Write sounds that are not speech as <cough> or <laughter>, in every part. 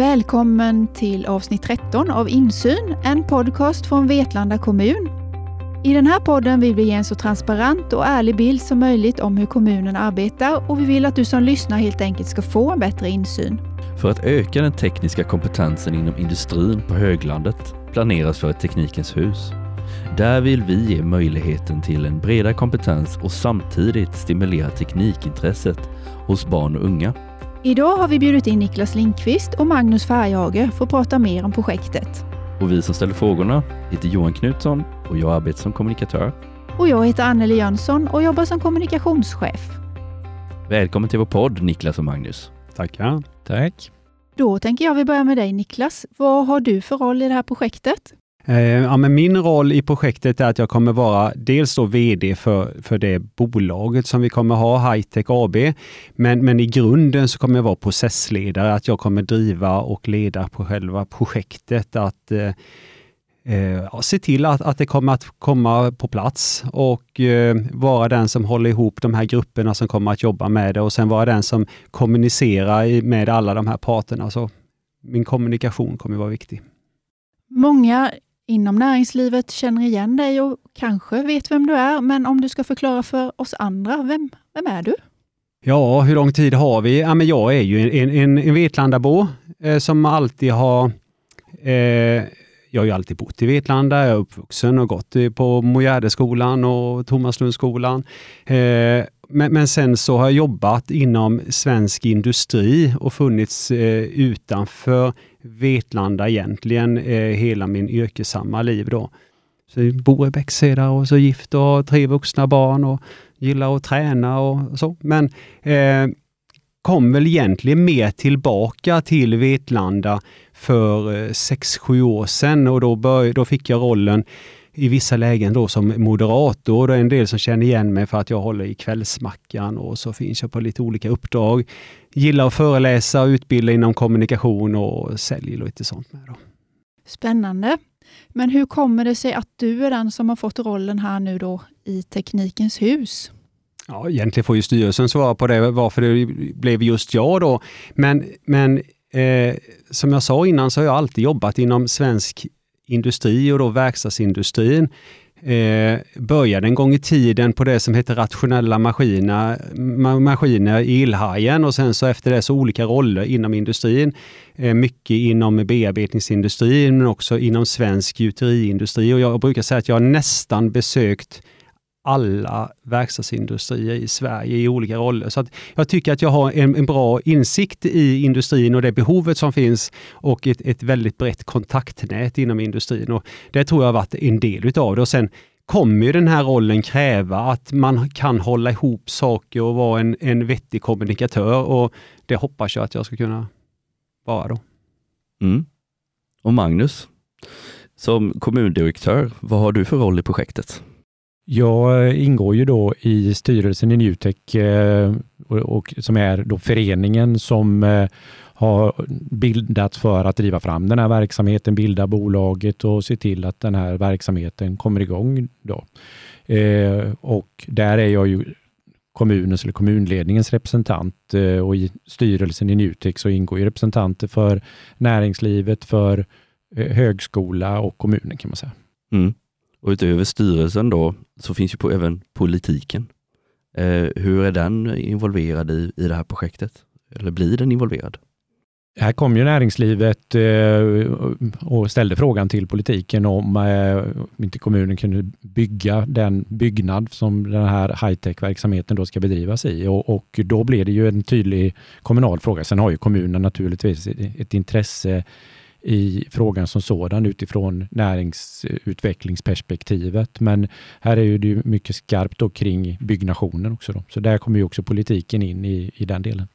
Välkommen till avsnitt 13 av Insyn, en podcast från Vetlanda kommun. I den här podden vill vi ge en så transparent och ärlig bild som möjligt om hur kommunen arbetar och vi vill att du som lyssnar helt enkelt ska få en bättre insyn. För att öka den tekniska kompetensen inom industrin på höglandet planeras för ett Teknikens hus. Där vill vi ge möjligheten till en bredare kompetens och samtidigt stimulera teknikintresset hos barn och unga. Idag har vi bjudit in Niklas Lindqvist och Magnus Färjhage för att prata mer om projektet. Och vi som ställer frågorna heter Johan Knutsson och jag arbetar som kommunikatör. Och jag heter Anneli Jönsson och jobbar som kommunikationschef. Välkommen till vår podd Niklas och Magnus. Tackar. Tack. Då tänker jag vi börjar med dig Niklas. Vad har du för roll i det här projektet? Eh, ja, men min roll i projektet är att jag kommer vara dels då VD för, för det bolaget som vi kommer ha, Hightech AB. Men, men i grunden så kommer jag vara processledare, att jag kommer driva och leda på själva projektet. Att eh, eh, se till att, att det kommer att komma på plats och eh, vara den som håller ihop de här grupperna som kommer att jobba med det och sen vara den som kommunicerar med alla de här parterna. Så min kommunikation kommer att vara viktig. Många inom näringslivet känner igen dig och kanske vet vem du är, men om du ska förklara för oss andra, vem, vem är du? Ja, hur lång tid har vi? Ja, men jag är ju en, en, en Vetlandabo eh, som alltid har eh, jag har ju alltid bott i Vetlanda, jag är uppvuxen och gått på Mojärdeskolan och Thomaslundsskolan. Eh, men, men, sen så har jag jobbat inom svensk industri och funnits eh, utanför Vetlanda egentligen eh, hela min yrkesamma liv. Då. Så jag bor i Bäckseda och så gift och har tre vuxna barn och gillar att träna och så. Men eh, kom väl egentligen mer tillbaka till Vetlanda för eh, sex sju år sedan och då, började, då fick jag rollen i vissa lägen då som moderator. Det är en del som känner igen mig för att jag håller i Kvällsmackan och så finns jag på lite olika uppdrag. Gillar att föreläsa och utbilda inom kommunikation och säljer lite sånt med. Då. Spännande. Men hur kommer det sig att du är den som har fått rollen här nu då i Teknikens hus? Ja, egentligen får ju styrelsen svara på det, varför det blev just jag då. Men, men eh, som jag sa innan så har jag alltid jobbat inom svensk industri och då verkstadsindustrin eh, började en gång i tiden på det som heter rationella maskiner, ma maskiner i Illhajen och sen så efter det så olika roller inom industrin. Eh, mycket inom bearbetningsindustrin men också inom svensk gjuteriindustri och jag brukar säga att jag har nästan besökt alla verkstadsindustrier i Sverige i olika roller. Så jag tycker att jag har en, en, bra insikt i industrin och det behovet som finns och ett, ett väldigt brett kontaktnät inom industrin. Och det tror jag har varit en del utav det. Och sen kommer ju den här rollen kräva att man kan hålla ihop saker och vara en, en vettig kommunikatör och det hoppas jag att jag ska kunna vara då. Mm. Och Magnus, som kommundirektör, vad har du för roll i projektet? Jag eh, ingår ju då i styrelsen i Nutek, eh, och, som är då föreningen som eh, har bildats för att driva fram den här verksamheten, bilda bolaget och se till att den här verksamheten kommer igång. Då. Eh, och där är jag ju kommunens eller kommunledningens representant eh, och i styrelsen i Nutek så ingår ju representanter för näringslivet, för eh, högskola och kommunen kan man säga. Mm. Och utöver styrelsen då så finns ju på, även politiken. Eh, hur är den involverad i, i det här projektet? Eller blir den involverad? Här kom ju näringslivet eh, och ställde frågan till politiken om eh, inte kommunen kunde bygga den byggnad som den här high-tech-verksamheten då ska bedrivas i. Och, och, då blev det ju en tydlig kommunal fråga. Sen har ju kommunen naturligtvis ett intresse i frågan som sådan utifrån näringsutvecklingsperspektivet. Men här är det mycket skarpt då kring byggnationen också. Då. Så där kommer ju också politiken in i, i den delen.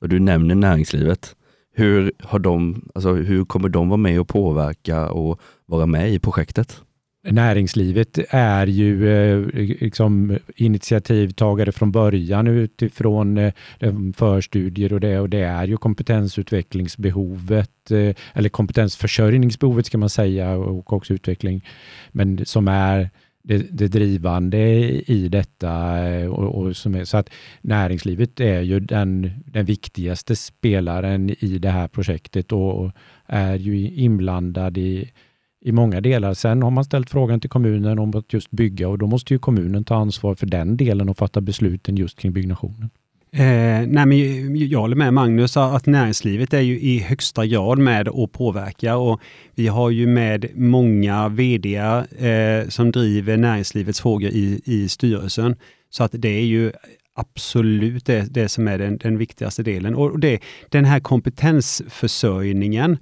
Och du nämner näringslivet. Hur, har de, alltså hur kommer de vara med och påverka och vara med i projektet? Näringslivet är ju eh, liksom initiativtagare från början utifrån eh, eh, förstudier och det, och det är ju kompetensutvecklingsbehovet eh, eller kompetensförsörjningsbehovet ska man säga och också utveckling, men som är det, det drivande i detta. Eh, och, och som är, så att näringslivet är ju den, den viktigaste spelaren i det här projektet och är ju inblandad i, i många delar. Sen har man ställt frågan till kommunen om att just bygga och då måste ju kommunen ta ansvar för den delen och fatta besluten just kring byggnationen. Eh, nej men jag håller med Magnus att näringslivet är ju i högsta grad med och påverkar och vi har ju med många VD eh, som driver näringslivets frågor i, i styrelsen. Så att det är ju absolut det, det som är den, den viktigaste delen. Och det, den här kompetensförsörjningen,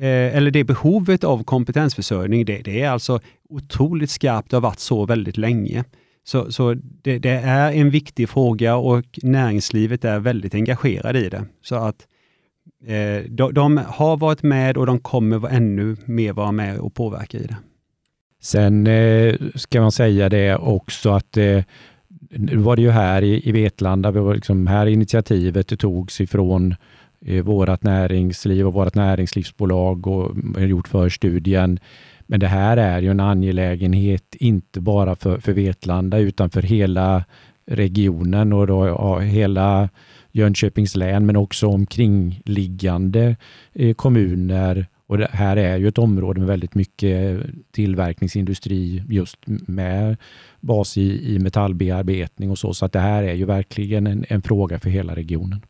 eh, eller det behovet av kompetensförsörjning, det, det är alltså otroligt skarpt och har varit så väldigt länge. Så, så det, det, är en viktig fråga och näringslivet är väldigt engagerade i det. Så att eh, de, de, har varit med och de kommer ännu mer vara med och påverka i det. Sen eh, ska man säga det också att eh, nu var det ju här i, i Vetlanda, vi var liksom här initiativet togs ifrån vårt näringsliv och vårt näringslivsbolag och gjort förstudien. Men det här är ju en angelägenhet, inte bara för, för Vetlanda, utan för hela regionen och då, ja, hela Jönköpings län, men också omkringliggande eh, kommuner. Och det här är ju ett område med väldigt mycket tillverkningsindustri just med bas i, i metallbearbetning och så. Så att det här är ju verkligen en, en fråga för hela regionen.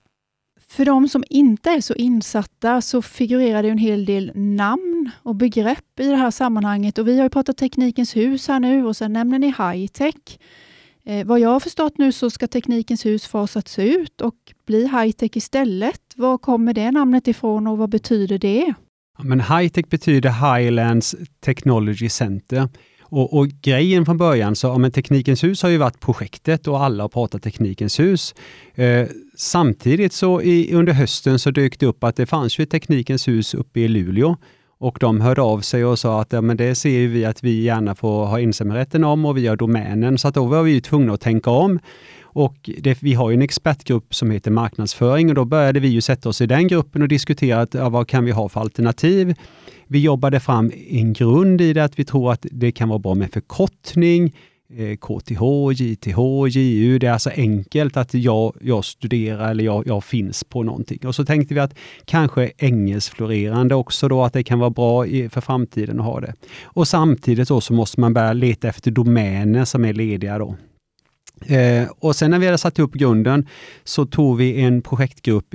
För de som inte är så insatta så figurerar det en hel del namn och begrepp i det här sammanhanget. Och vi har ju pratat Teknikens hus här nu och sen nämner ni high-tech. Eh, vad jag har förstått nu så ska Teknikens hus fasats ut och bli high-tech istället. Var kommer det namnet ifrån och vad betyder det? Ja, men high-tech betyder Highlands Technology Center. Och, och, grejen från början, så ja, men Teknikens hus har ju varit projektet och alla har pratat Teknikens hus. Eh, samtidigt så i, under hösten så dök det upp att det fanns ju ett Teknikens hus uppe i Luleå och de hörde av sig och sa att ja, men det ser vi att vi gärna får ha ensamrätten om och vi har domänen. Så att då var vi tvungna att tänka om. Och det, vi har en expertgrupp som heter marknadsföring och då började vi ju sätta oss i den gruppen och diskutera att, ja, vad kan vi ha för alternativ. Vi jobbade fram en grund i det att vi tror att det kan vara bra med förkortning, Eh, KTH, JTH, JU. Det är alltså enkelt att jag, jag studerar eller jag, jag finns på någonting. Och så tänkte vi att kanske engelskflorerande också då, att det kan vara bra i, för framtiden att ha det. Och samtidigt så måste man börja leta efter domäner som är lediga då. Eh, och sen när vi hade satt upp grunden så tog vi en projektgrupp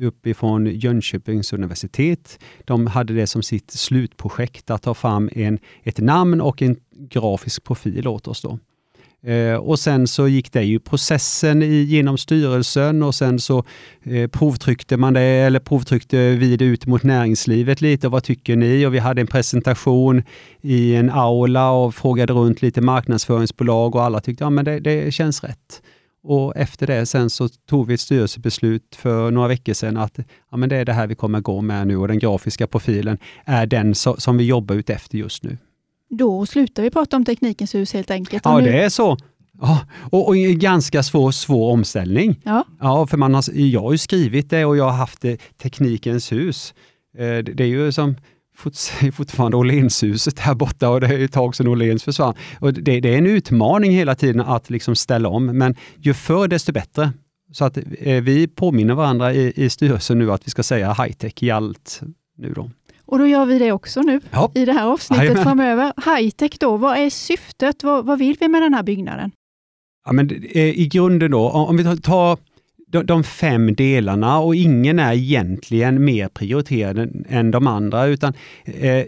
uppifrån Jönköpings universitet. De hade det som sitt slutprojekt att ta fram en, ett namn och en grafisk profil åt oss. Då. Eh, och sen så gick det ju processen i, genom styrelsen och sen så eh, provtryckte man det, eller provtryckte vi det ut mot näringslivet lite. och Vad tycker ni? Och vi hade en presentation i en aula och frågade runt lite marknadsföringsbolag och alla tyckte ja, det, det känns rätt. Och efter det sen så tog vi ett styrelsebeslut för några veckor sedan att ja, men det är det här vi kommer gå med nu och den grafiska profilen är den so som vi jobbar ut efter just nu. Då slutar vi prata om Teknikens hus helt enkelt. Ja, det är så. Ja, och, och en ganska svår, svår omställning. Ja. Ja, för man har, jag har ju skrivit det och jag har haft det, Teknikens hus. Eh, det, det är ju som <laughs> fortfarande Åhlénshuset här borta och det är ett tag sedan Åhléns försvann. Och det, det, är en utmaning hela tiden att liksom ställa om, men ju förr desto bättre. Så att eh, vi påminner varandra i, i styrelsen nu att vi ska säga high-tech i allt nu då. Och då gör vi det också nu ja. i det här avsnittet Amen. framöver. High-tech då, vad är syftet? Vad, vad vill vi med den här byggnaden? Ja, men, eh, I grunden då, om vi tar de, de fem delarna och ingen är egentligen mer prioriterad än de andra. Utan, eh,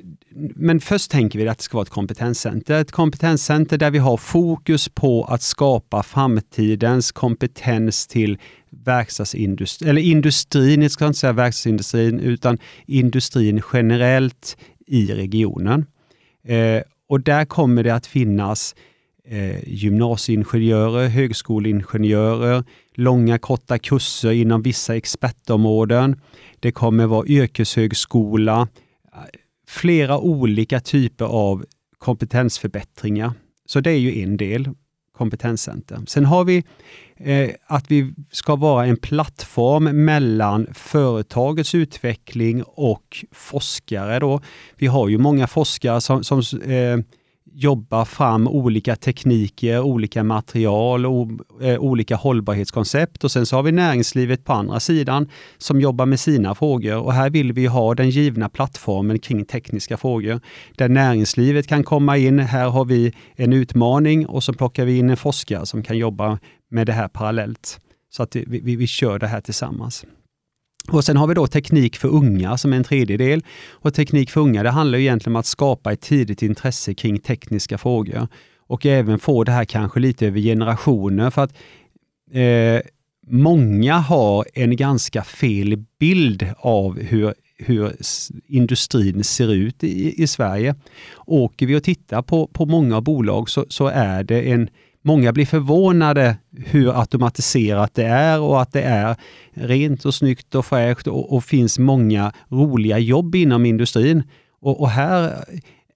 men först tänker vi att det ska vara ett kompetenscenter. Ett kompetenscenter där vi har fokus på att skapa framtidens kompetens till verkstadsindustrin, eller industrin, jag ska inte säga verkstadsindustrin, utan industrin generellt i regionen. Eh, och där kommer det att finnas eh, gymnasieingenjörer, högskoleingenjörer, långa korta kurser inom vissa expertområden. Det kommer vara yrkeshögskola, flera olika typer av kompetensförbättringar. Så det är ju en del, kompetenscenter. Sen har vi eh, att vi ska vara en plattform mellan företagets utveckling och forskare. Då. Vi har ju många forskare som, som eh, jobba fram olika tekniker, olika material och eh, olika hållbarhetskoncept. Och sen så har vi näringslivet på andra sidan som jobbar med sina frågor. Och här vill vi ha den givna plattformen kring tekniska frågor. Där näringslivet kan komma in. Här har vi en utmaning och så plockar vi in en forskare som kan jobba med det här parallellt. Så att vi, vi, vi kör det här tillsammans. Och Sen har vi då teknik för unga som är en tredjedel. Och teknik för unga det handlar egentligen om att skapa ett tidigt intresse kring tekniska frågor och även få det här kanske lite över generationer. För att eh, Många har en ganska fel bild av hur, hur industrin ser ut i, i Sverige. Åker vi och tittar på, på många bolag så, så är det en Många blir förvånade hur automatiserat det är och att det är rent och snyggt och fräscht och, och finns många roliga jobb inom industrin. Och, och, här,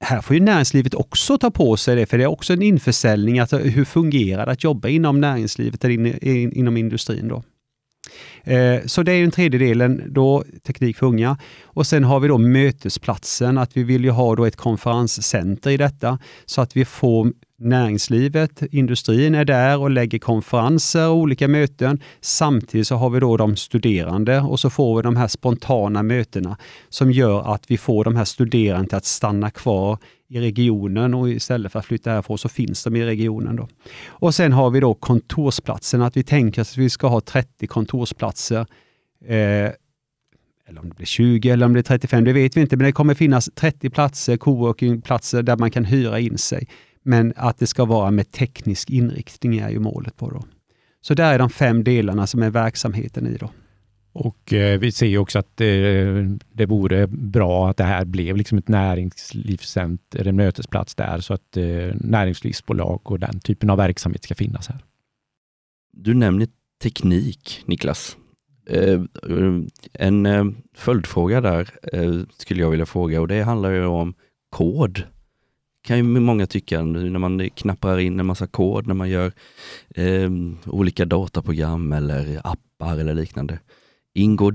här får ju näringslivet också ta på sig det, för det är också en införsäljning. Att, hur fungerar det att jobba inom näringslivet eller in, in, inom industrin? Då? Eh, så det är den tredje delen, då, teknik för unga. Och sen har vi då mötesplatsen, att vi vill ju ha då ett konferenscenter i detta så att vi får näringslivet, industrin är där och lägger konferenser och olika möten. Samtidigt så har vi då de studerande och så får vi de här spontana mötena som gör att vi får de här studerande att stanna kvar i regionen och istället för att flytta härifrån så finns de i regionen. Då. Och sen har vi då kontorsplatsen, att vi tänker att vi ska ha 30 kontorsplatser. Eh, eller om det blir 20 eller om det blir 35, det vet vi inte, men det kommer finnas 30 platser, coworkingplatser där man kan hyra in sig. Men att det ska vara med teknisk inriktning är ju målet på. Då. Så där är de fem delarna som är verksamheten i. Då. Och eh, Vi ser också att eh, det vore bra att det här blev liksom ett näringslivscenter, en mötesplats där, så att eh, näringslivsbolag och den typen av verksamhet ska finnas här. Du nämner teknik, Niklas. Eh, en eh, följdfråga där eh, skulle jag vilja fråga och det handlar ju om kod kan ju många tycka när man knappar in en massa kod, när man gör eh, olika dataprogram eller appar eller liknande. Ingår,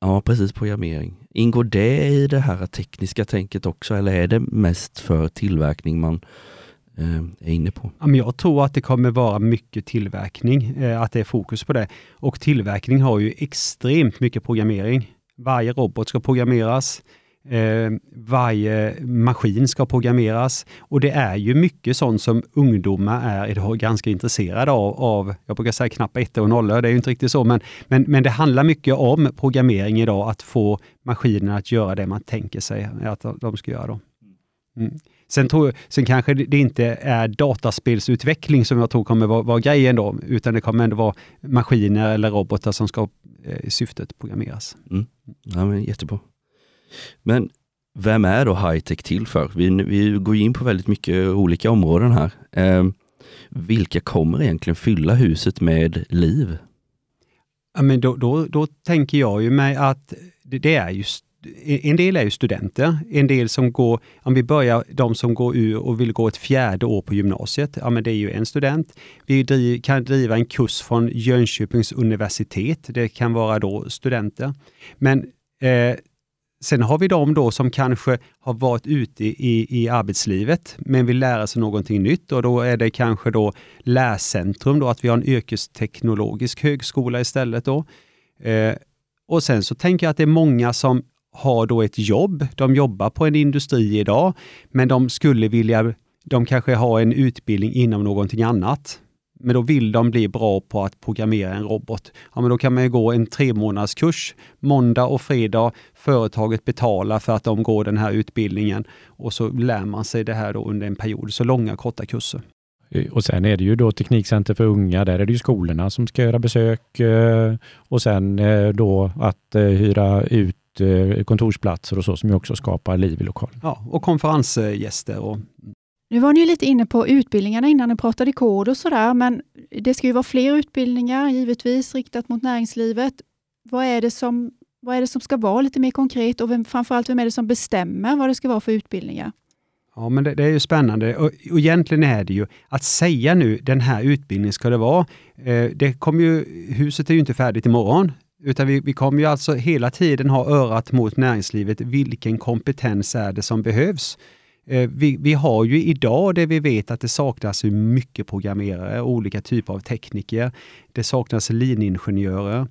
ja precis, programmering. Ingår det i det här tekniska tänket också eller är det mest för tillverkning man ehm, är inne på? Jag tror att det kommer vara mycket tillverkning, eh, att det är fokus på det. Och tillverkning har ju extremt mycket programmering. Varje robot ska programmeras. Eh, varje maskin ska programmeras och det är ju mycket sånt som ungdomar är idag ganska intresserade av. av jag brukar säga knappa ettor och nollor, det är ju inte riktigt så, men, men, men det handlar mycket om programmering idag, att få maskinerna att göra det man tänker sig att de ska göra. Då. Mm. Sen, tror, sen kanske det inte är dataspelsutveckling som jag tror kommer vara, vara grejen då, utan det kommer ändå vara maskiner eller robotar som ska eh, syftet programmeras. Mm. Ja, men jättebra. Men vem är då high-tech till för? Vi, vi går in på väldigt mycket olika områden här. Eh, vilka kommer egentligen fylla huset med liv? Ja, men då, då, då tänker jag ju mig att det, är just en del är ju studenter, en del som går, om vi börjar de som går ur och vill gå ett fjärde år på gymnasiet, ja men det är ju en student. Vi driv, kan driva en kurs från Jönköpings universitet, det kan vara då studenter. Men eh, Sen har vi de då som kanske har varit ute i, i arbetslivet men vill lära sig någonting nytt och då är det kanske då lärcentrum, då, att vi har en yrkesteknologisk högskola istället. Då. Eh, och sen så tänker jag att det är många som har då ett jobb. De jobbar på en industri idag, men de skulle vilja, de kanske har en utbildning inom någonting annat men då vill de bli bra på att programmera en robot. Ja, men då kan man ju gå en tre månaders kurs måndag och fredag. Företaget betalar för att de går den här utbildningen och så lär man sig det här under en period. Så långa, korta kurser. Eh, och sen är det ju då Teknikcenter för unga. Där är det ju skolorna som ska göra besök eh, och sen eh, då att hyra ut kontorsplatser och så som ju också skapar liv i lokalen. Ja, och konferensgäster och nu var ni lite inne på utbildningarna innan ni pratade kod och sådär, men det ska ju vara fler utbildningar, givetvis riktat mot näringslivet. Vad är det som, vad är det som ska vara lite mer konkret och vem, framförallt vem är det som bestämmer vad det ska vara för utbildningar? Ja, men det, det, är ju spännande och, och egentligen är det ju att säga nu den här utbildningen ska det vara. Eh, det kommer ju, huset är ju inte färdigt imorgon, utan vi, vi kommer ju alltså hela tiden ha örat mot näringslivet. Vilken kompetens är det som behövs? Eh, vi, vi, har ju idag det vi vet att det saknas mycket programmerare, olika typer av tekniker. Det saknas liningenjörer.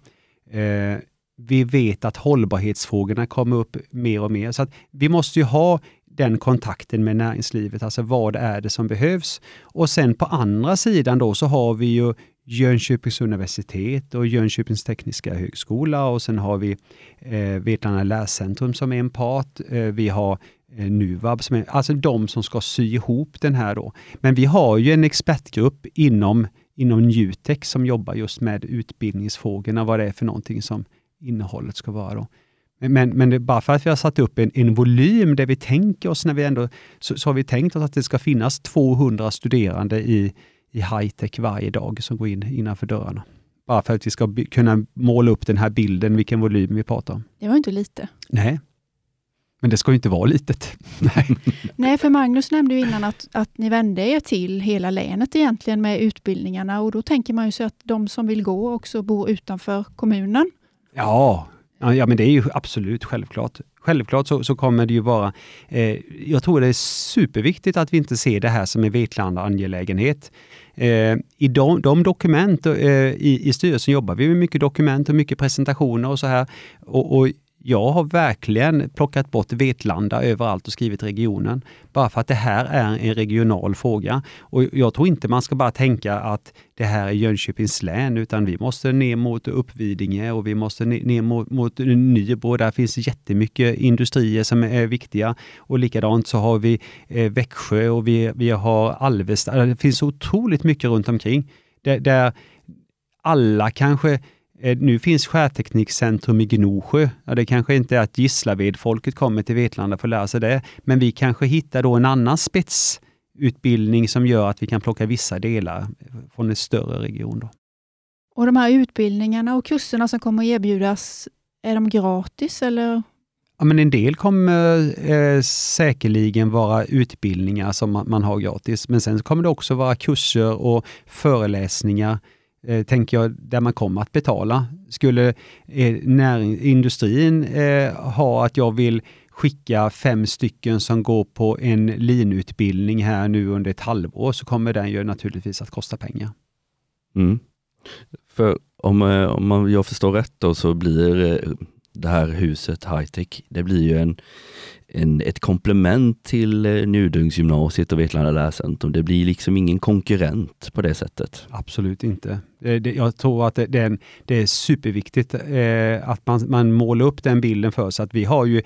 Eh, vi vet att hållbarhetsfrågorna kommer upp mer och mer. Så att vi måste ju ha den kontakten med näringslivet, alltså vad är det som behövs? Och sen på andra sidan då så har vi ju Jönköpings universitet och Jönköpings tekniska högskola och sen har vi eh, Vetlanda lärcentrum som är en part. Eh, vi har Nuvab, som är, alltså de som ska sy ihop den här då. Men vi har ju en expertgrupp inom, inom Nutek som jobbar just med utbildningsfrågorna, vad det är för någonting som innehållet ska vara. Då. Men, men bara för att vi har satt upp en, en volym där vi tänker oss, när vi ändå, så, så har vi tänkt oss att det ska finnas 200 studerande i, i high-tech varje dag som går in innanför dörrarna. Bara för att vi ska kunna måla upp den här bilden, vilken volym vi pratar om. Det var inte lite. Nej, men det ska ju inte vara litet. <laughs> Nej, Nej för Magnus nämnde ju innan att, att ni vände er till hela länet egentligen med utbildningarna och då tänker man ju sig att de som vill gå också bor utanför kommunen. Ja, Ja, men det är ju absolut självklart. Självklart så, så kommer det ju vara... Eh, jag tror det är superviktigt att vi inte ser det här som en Vetlanda angelägenhet. Eh, I de, de dokument, eh, i, i styrelsen jobbar vi med mycket dokument och mycket presentationer och så här. Och, och jag har verkligen plockat bort Vetlanda överallt och skrivit regionen. Bara för att det här är en regional fråga. Och jag tror inte man ska bara tänka att det här är Jönköpings län, utan vi måste ner mot Uppvidinge och vi måste ner mot, mot Nybro. Där finns jättemycket industrier som är viktiga. Och likadant så har vi eh, Växjö och vi, vi har Alvesta. Det finns otroligt mycket runt omkring. Där, där alla kanske nu finns Skärteknikcentrum i Gnosjö. Ja, det kanske inte är att Gislaved-folket kommer till Vetlanda för att lära sig det, men vi kanske hittar då en annan spetsutbildning som gör att vi kan plocka vissa delar från en större region. Då. Och de här utbildningarna och kurserna som kommer att erbjudas, är de gratis eller? Ja, men en del kommer eh, säkerligen vara utbildningar som man, man, har gratis, men sen kommer det också vara kurser och föreläsningar eh, tänker jag, där man kommer att betala. Skulle eh, näring, industrin eh, ha att jag vill skicka fem stycken som går på en linutbildning här nu under ett halvår så kommer den ju naturligtvis att kosta pengar. Mm. För om, eh, om man, jag förstår rätt då så blir eh, det här huset high-tech, det blir ju en, en, ett komplement till eh, Njudungsgymnasiet och Vetlanda lärcentrum. Det blir liksom ingen konkurrent på det sättet. Absolut inte. Eh, jag tror att det, är, det är superviktigt eh, att man, man målar upp den bilden för sig. Att vi har ju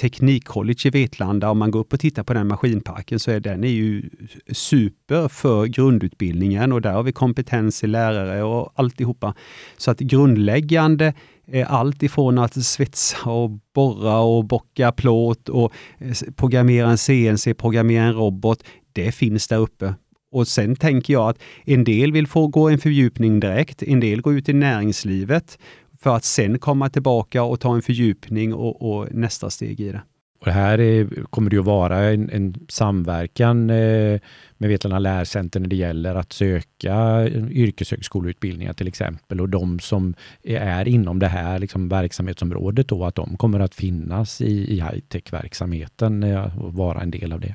Teknikcollege i Vetlanda. Om man går upp och tittar på den maskinparken så är den är ju super för grundutbildningen och där har vi kompetens i lärare och alltihopa. Så att grundläggande Eh, allt ifrån att svetsa och borra och bocka plåt och eh, programmera en CNC, programmera en robot. Det finns där uppe. Och sen tänker jag att en del vill få gå en fördjupning direkt, en del går ut i näringslivet för att sen komma tillbaka och ta en fördjupning och, och nästa steg i det. Och det här är, kommer det att vara en, en samverkan eh, med Vetlanda lärcenter när det gäller att söka yrkeshögskoleutbildningar till exempel och de som är inom det här liksom, verksamhetsområdet då, att de kommer att finnas i, i high-tech-verksamheten eh, och vara en del av det.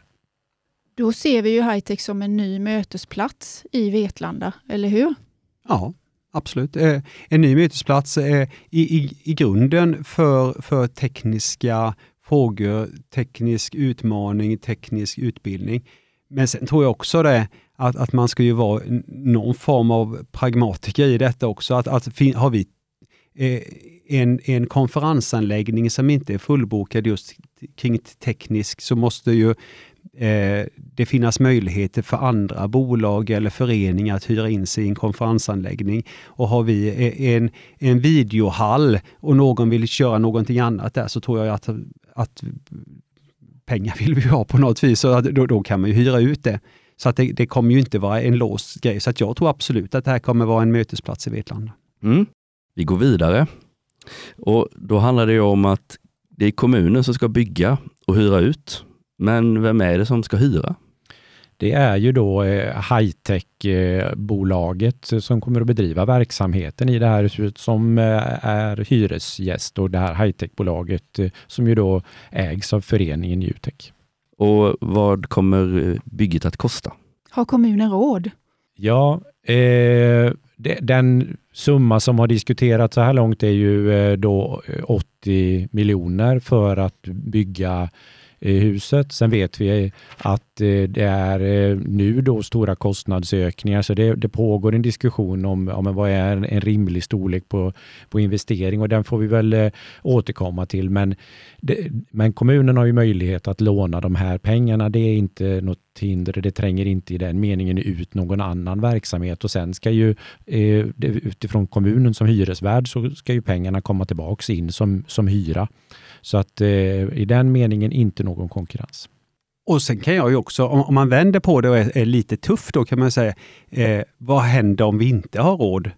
Då ser vi ju high-tech som en ny mötesplats i Vetlanda, eller hur? Ja, absolut. Eh, en ny mötesplats i, i, i grunden för, för tekniska frågor, teknisk utmaning, teknisk utbildning. Men sen tror jag också det att, att man ska ju vara någon form av pragmatiker i detta också. Att, att har vi eh, en, en konferensanläggning som inte är fullbokad just kring teknisk så måste ju eh, det finnas möjligheter för andra bolag eller föreningar att hyra in sig i en konferensanläggning. Och har vi eh, en, en videohall och någon vill köra någonting annat där så tror jag att, att pengar vill vi ha på något vis, så då, då kan man ju hyra ut det. Så att det, det, kommer ju inte vara en låst grej. Så att jag tror absolut att det här kommer vara en mötesplats i Vetlanda. Mm. Vi går vidare. Och Då handlar det om att det är kommunen som ska bygga och hyra ut. Men vem är det som ska hyra? Det är ju då eh, high-tech-bolaget som kommer att bedriva verksamheten i det här huset som eh, är hyresgäst och det här high-tech-bolaget eh, som ju då ägs av föreningen Newtech. Och vad kommer bygget att kosta? Har kommunen råd? Ja, eh, den summa som har diskuterats så här långt är ju eh, då 80 miljoner för att bygga Eh, huset. Sen vet vi eh, att eh, det är nu då stora kostnadsökningar, så det, det pågår en diskussion om, om vad är en, rimlig storlek på, på investering och den får vi väl återkomma till. Men, det, men kommunen har ju möjlighet att låna de här pengarna. Det är inte något hinder, det tränger inte i den meningen ut någon annan verksamhet och sen ska ju utifrån kommunen som hyresvärd så ska ju pengarna komma tillbaks in som, som hyra. Så att eh, i den meningen inte någon konkurrens. Och sen kan jag ju också, om, om man vänder på det och är, är, lite tuff då kan man säga, eh, vad händer om vi inte har råd?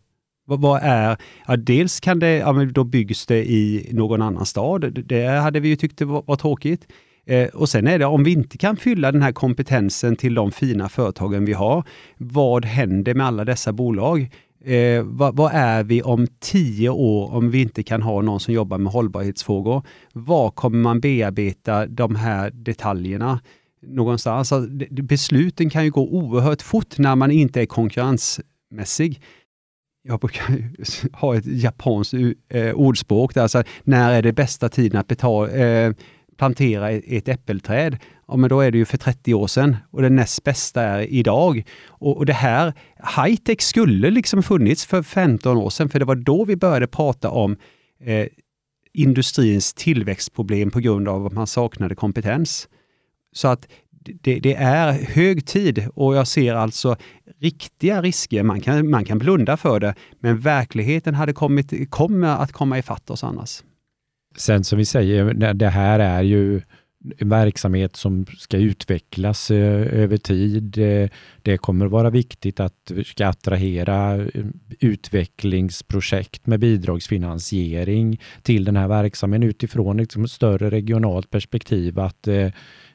Vad, vad är, ja, dels kan det, ja, men då byggs det i någon annan stad. Det hade vi ju tyckt var, var tråkigt. Eh, och sen är det om vi inte kan fylla den här kompetensen till de fina företagen vi har, vad händer med alla dessa bolag? Eh, vad, vad, är vi om tio år om vi inte kan ha någon som jobbar med hållbarhetsfrågor? Var kommer man bearbeta de här detaljerna? Någonstans. Alltså, besluten kan ju gå oerhört fort när man inte är konkurrensmässig. Jag brukar <laughs> ha ett japanskt eh, ordspråk där, alltså, när är det bästa tiden att betala, eh, plantera ett äppelträd? ja men då är det ju för 30 år sedan och det näst bästa är idag. Och, och det här, high-tech skulle liksom funnits för 15 år sedan, för det var då vi började prata om eh, industrins tillväxtproblem på grund av att man saknade kompetens. Så att det, det, är hög tid och jag ser alltså riktiga risker. Man kan, man kan blunda för det, men verkligheten hade kommit, kommer att komma ifatt oss annars. Sen som vi säger, det här är ju en verksamhet som ska utvecklas eh, över tid. Eh, det kommer vara viktigt att vi ska attrahera eh, utvecklingsprojekt med bidragsfinansiering till den här verksamheten utifrån ett liksom större regionalt perspektiv. Att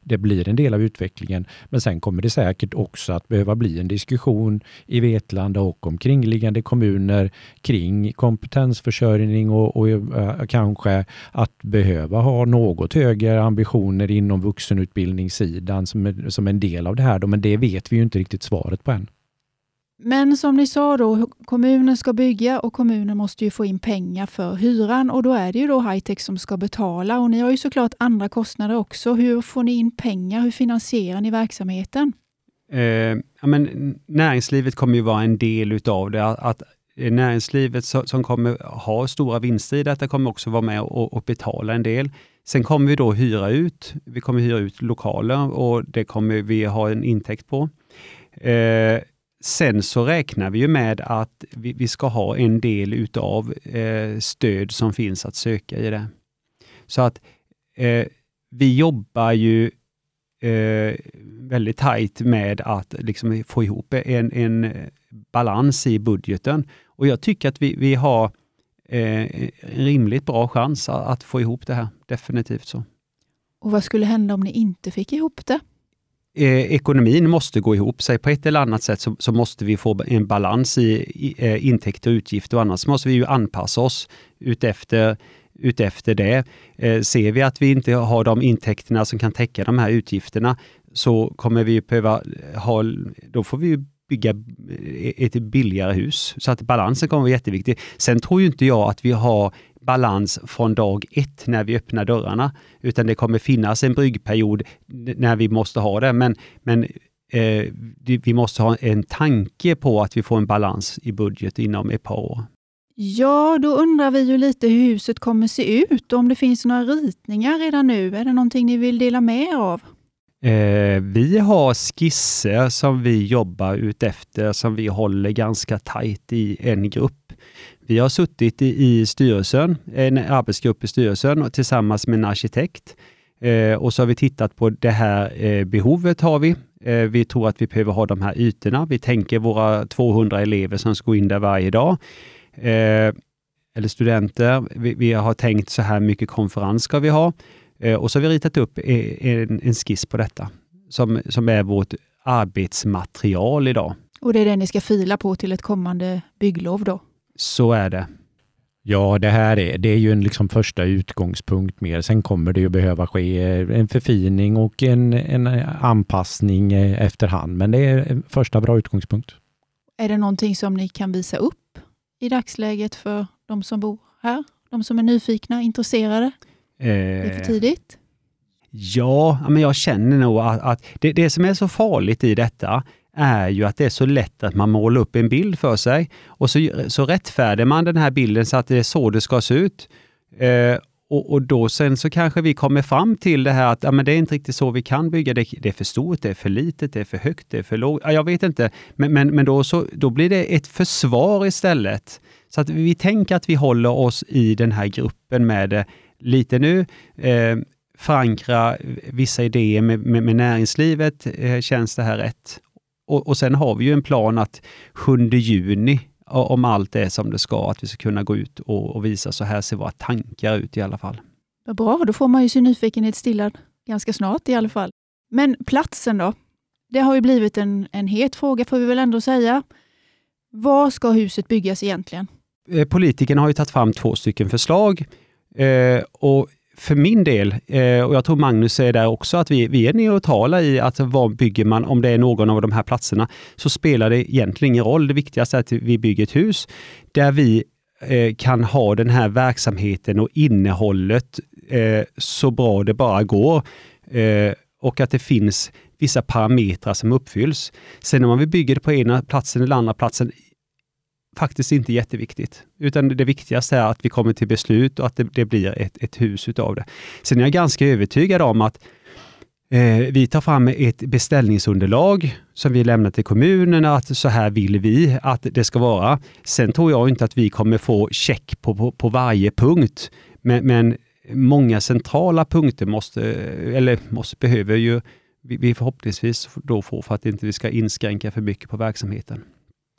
det blir en del av utvecklingen. Men sen kommer det säkert också att behöva bli en diskussion i Vetlanda och omkringliggande kommuner kring kompetensförsörjning och, och äh, kanske att behöva ha något högre ambitioner inom vuxenutbildningssidan som, som en del av det här. Då. Men det vet vi ju inte riktigt svaret på än. Men som ni sa, då, kommunen ska bygga och kommunen måste ju få in pengar för hyran och då är det ju då Hightech som ska betala och ni har ju såklart andra kostnader också. Hur får ni in pengar? Hur finansierar ni verksamheten? Eh, ja, men näringslivet kommer ju vara en del utav det. Att eh, näringslivet som kommer ha stora vinster i detta kommer också vara med och, och betala en del. Sen kommer vi då hyra ut. Vi kommer hyra ut lokaler och det kommer vi ha en intäkt på. Eh, Sen så räknar vi ju med att vi, vi ska ha en del utav eh, stöd som finns att söka i det. Så att eh, vi jobbar ju eh, väldigt tajt med att liksom få ihop en, en balans i budgeten. Och jag tycker att vi, vi har eh, en rimligt bra chans att, att få ihop det här. Definitivt så. Och vad skulle hända om ni inte fick ihop det? Eh, ekonomin måste gå ihop sig på ett eller annat sätt så, så måste vi få en balans i, i eh, intäkter och utgifter och annars måste vi ju anpassa oss utefter utefter det. Eh, ser vi att vi inte har de intäkterna som kan täcka de här utgifterna så kommer vi behöva ha, då får vi bygga eh, ett billigare hus. Så att balansen kommer vara jätteviktig. Sen tror ju inte jag att vi har balans från dag ett när vi öppnar dörrarna, utan det kommer finnas en bryggperiod när vi måste ha det. Men, men eh, vi måste ha en tanke på att vi får en balans i budget inom ett par år. Ja, då undrar vi ju lite hur huset kommer se ut och om det finns några ritningar redan nu. Är det någonting ni vill dela med er av? Eh, vi har skisser som vi jobbar utefter som vi håller ganska tajt i en grupp. Vi har suttit i, i styrelsen, en arbetsgrupp i styrelsen och tillsammans med en arkitekt. Eh, och så har vi tittat på det här eh, behovet har vi. Eh, vi tror att vi behöver ha de här ytorna. Vi tänker våra 200 elever som ska gå in där varje dag. Eh, eller studenter. Vi, vi, har tänkt så här mycket konferens ska vi ha. Eh, och så har vi ritat upp eh, en, en skiss på detta som, som är vårt arbetsmaterial idag. Och det är det ni ska fila på till ett kommande bygglov då? Så är det. Ja, det här är, det är ju en liksom första utgångspunkt mer. Sen kommer det ju behöva ske en förfining och en, en anpassning efterhand. Men det är en första bra utgångspunkt. Är det någonting som ni kan visa upp i dagsläget för de som bor här? De som är nyfikna, intresserade? Det är för Eh, tidigt? Ja, men jag känner nog att, att det, det som är så farligt i detta är ju att det är så lätt att man målar upp en bild för sig och så, så rättfärdigar man den här bilden så att det är så det ska se ut. Eh, och, och då sen så kanske vi kommer fram till det här att ja, men det är inte riktigt så vi kan bygga. Det, det är för stort, det är för litet, det är för högt, det är för lågt. Ja, jag vet inte, men, men, men då, så, då blir det ett försvar istället. Så att vi tänker att vi håller oss i den här gruppen med det lite nu. Eh, förankra vissa idéer med, med, med näringslivet. Eh, känns det här rätt? Och, och sen har vi ju en plan att 7 juni, om allt är som det ska, att vi ska kunna gå ut och, och visa så här ser våra tankar ut i alla fall. Vad bra, då får man ju sin nyfikenhet stillad ganska snart i alla fall. Men platsen då? Det har ju blivit en, en het fråga får vi väl ändå säga. Var ska huset byggas egentligen? Eh, Politikerna har ju tagit fram två stycken förslag eh, och för min del, eh, och jag tror Magnus är där också, att vi, vi är neutrala i att vad bygger man, om det är någon av de här platserna, så spelar det egentligen ingen roll. Det viktigaste är att vi bygger ett hus där vi eh, kan ha den här verksamheten och innehållet eh, så bra det bara går. Och att det finns vissa parametrar som uppfylls. Sen om man vill bygga det på ena platsen eller andra platsen, faktiskt inte jätteviktigt. Utan det viktigaste är att vi kommer till beslut och att det, det blir ett, ett hus utav det. Sen är jag ganska övertygad om att eh, vi tar fram ett beställningsunderlag som vi lämnar till kommunerna att så här vill vi att det ska vara. Sen tror jag inte att vi kommer få check på, på, på varje punkt. Men, men många centrala punkter måste, eller måste, behöver ju vi, vi förhoppningsvis då få för att inte vi ska inskränka för mycket på verksamheten.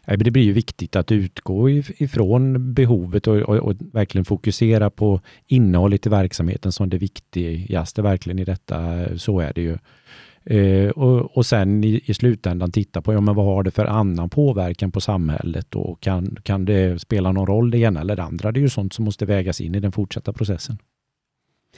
Det blir ju viktigt att utgå ifrån behovet och, och, och verkligen fokusera på innehållet i verksamheten som det viktigaste verkligen i detta. Så är det ju. Eh, och, och sen i, i slutändan titta på ja, men vad har det för annan påverkan på samhället och kan, kan det spela någon roll det ena eller det andra? Det är ju sånt som måste vägas in i den fortsatta processen.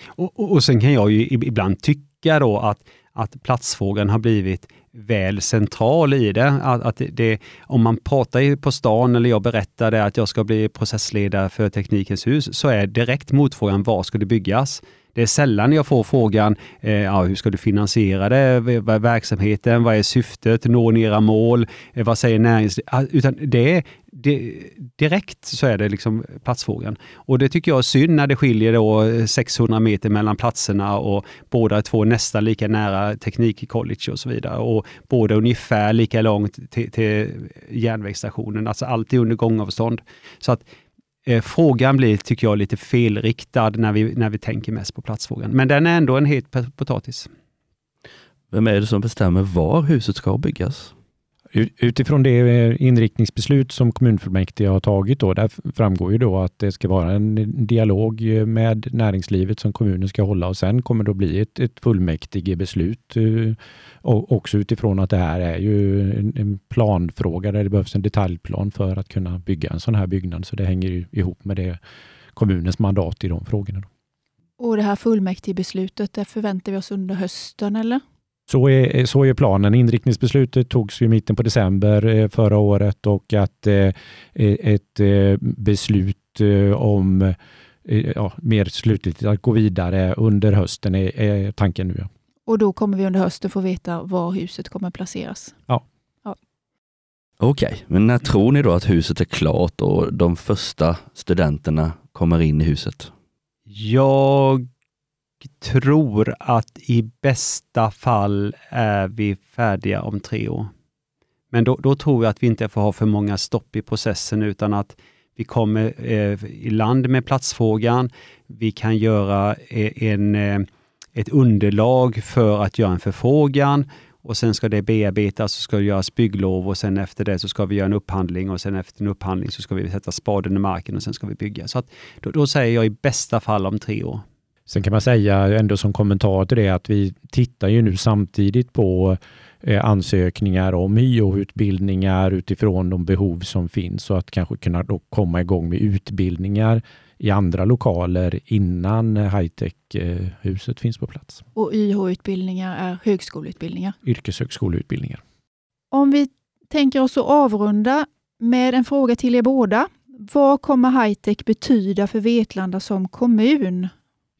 Och, och, och sen kan jag ju ibland tycka då att, att platsfrågan har blivit väl central i det. Att, att det. Om man pratar på stan eller jag berättar att jag ska bli processledare för Teknikens hus, så är direkt motfrågan var ska det byggas? Det är sällan jag får frågan, eh, ja, hur ska du finansiera det? Vad är verksamheten? Vad är syftet? Når ni era mål? Eh, vad säger näringslivet? Ah, utan det är det, direkt så är det liksom platsfrågan. Och det tycker jag är synd när det skiljer då eh, 600 meter mellan platserna och båda är två nästan lika nära teknikcollege och så vidare. Och båda ungefär lika långt till, till järnvägsstationen, alltså alltid under gångavstånd. Så att eh, frågan blir, tycker jag, lite felriktad när vi, när vi tänker mest på platsfrågan. Men den är ändå en het potatis. Vem är det som bestämmer var huset ska byggas? Utifrån det eh, inriktningsbeslut som kommunfullmäktige har tagit då, där framgår ju då att det ska vara en dialog eh, med näringslivet som kommunen ska hålla och sen kommer det att bli ett, ett fullmäktigebeslut. Eh, och också utifrån att det här är ju en, en planfråga där det behövs en detaljplan för att kunna bygga en sån här byggnad. Så det hänger ju ihop med det kommunens mandat i de frågorna. Då. Och det här fullmäktigebeslutet, det förväntar vi oss under hösten eller? Så är, så är planen. Inriktningsbeslutet togs i mitten på december eh, förra året och att eh, ett eh, beslut eh, om ja, mer slutligt att gå vidare under hösten är, är tanken nu. Ja. Och då kommer vi under hösten få veta var huset kommer placeras. Okej, men när tror ni då att huset är klart och de första studenterna kommer in i huset? Jag tror att i bästa fall är vi färdiga om tre år. Men då, då tror jag att vi inte får ha för många stopp i processen utan att vi kommer eh, i land med platsfrågan. Vi kan göra eh, en, eh, ett underlag för att göra en förfrågan och sen ska det bearbetas och ska det göras bygglov och sen efter det så ska vi göra en upphandling och sen efter en upphandling så ska vi sätta spaden i marken och sen ska vi bygga. Så att, då, då säger jag i bästa fall om tre år. Sen kan man säga ändå som kommentar till det att vi tittar ju nu samtidigt på eh, ansökningar om HYO-utbildningar utifrån de behov som finns och att kanske kunna då komma igång med utbildningar i andra lokaler innan high-tech-huset finns på plats. Och YH-utbildningar är högskoleutbildningar? Yrkeshögskoleutbildningar. Om vi tänker oss att avrunda med en fråga till er båda. Vad kommer high-tech betyda för Vetlanda som kommun?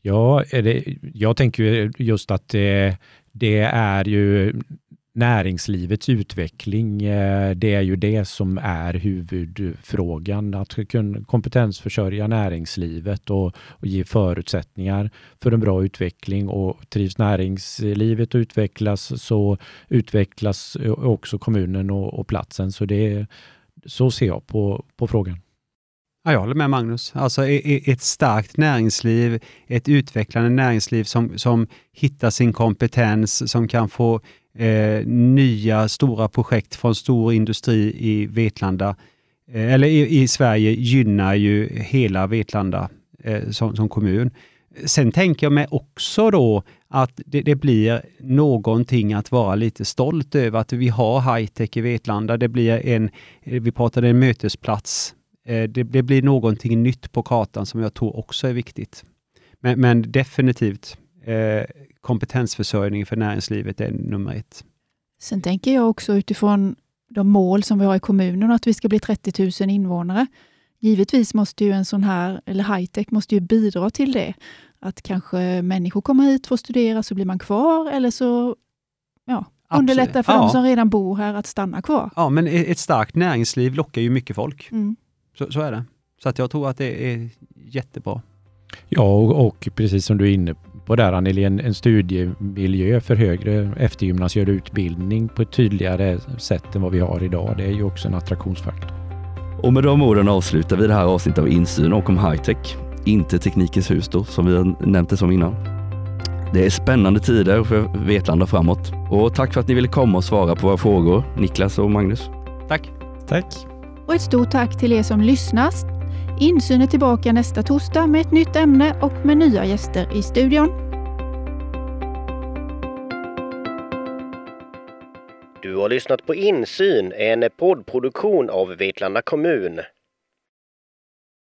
Ja, det, jag tänker just att det, det är ju näringslivets utveckling. Eh, det är ju det som är huvudfrågan. Att kunna kompetensförsörja näringslivet och, och ge förutsättningar för en bra utveckling. Och trivs näringslivet och utvecklas så utvecklas eh, också kommunen och, och platsen. Så, det, så ser jag på, på frågan. Ja, jag håller med Magnus. Alltså ett starkt näringsliv, ett utvecklande näringsliv som, som hittar sin kompetens, som kan få eh, nya stora projekt från stor industri i Vetlanda, eh, eller i, i, Sverige, gynnar ju hela Vetlanda eh, som, som, kommun. Sen tänker jag mig också då att det, det, blir någonting att vara lite stolt över att vi har high-tech i Vetlanda. Det blir en, vi pratade en mötesplats det, det, blir någonting nytt på kartan som jag tror också är viktigt. Men, men definitivt eh, kompetensförsörjning för näringslivet är nummer ett. Sen tänker jag också utifrån de mål som vi har i kommunen, att vi ska bli 30 000 invånare. Givetvis måste ju en sån här, eller high-tech måste ju bidra till det. Att kanske människor kommer hit för att studera, så blir man kvar, eller så ja, underlättar för ja. de som redan bor här att stanna kvar. Ja, men ett starkt näringsliv lockar ju mycket folk. Mm. Så, så är det. Så att jag tror att det är jättebra. Ja, och, och precis som du är inne på där Anneli, en, en studiemiljö för högre eftergymnasial utbildning på ett tydligare sätt än vad vi har idag. Det är ju också en attraktionsfaktor. Och med de orden avslutar vi det här avsnittet av Insyn och om high-tech. Inte Teknikens hus då, som vi har nämnt det som innan. Det är spännande tider för Vetlanda framåt. Och tack för att ni ville komma och svara på våra frågor, Niklas och Magnus. Tack. Tack. Och ett stort tack till er som lyssnat. Insyn är tillbaka nästa torsdag med ett nytt ämne och med nya gäster i studion. Du har lyssnat på Insyn, en poddproduktion av Vetlanda kommun.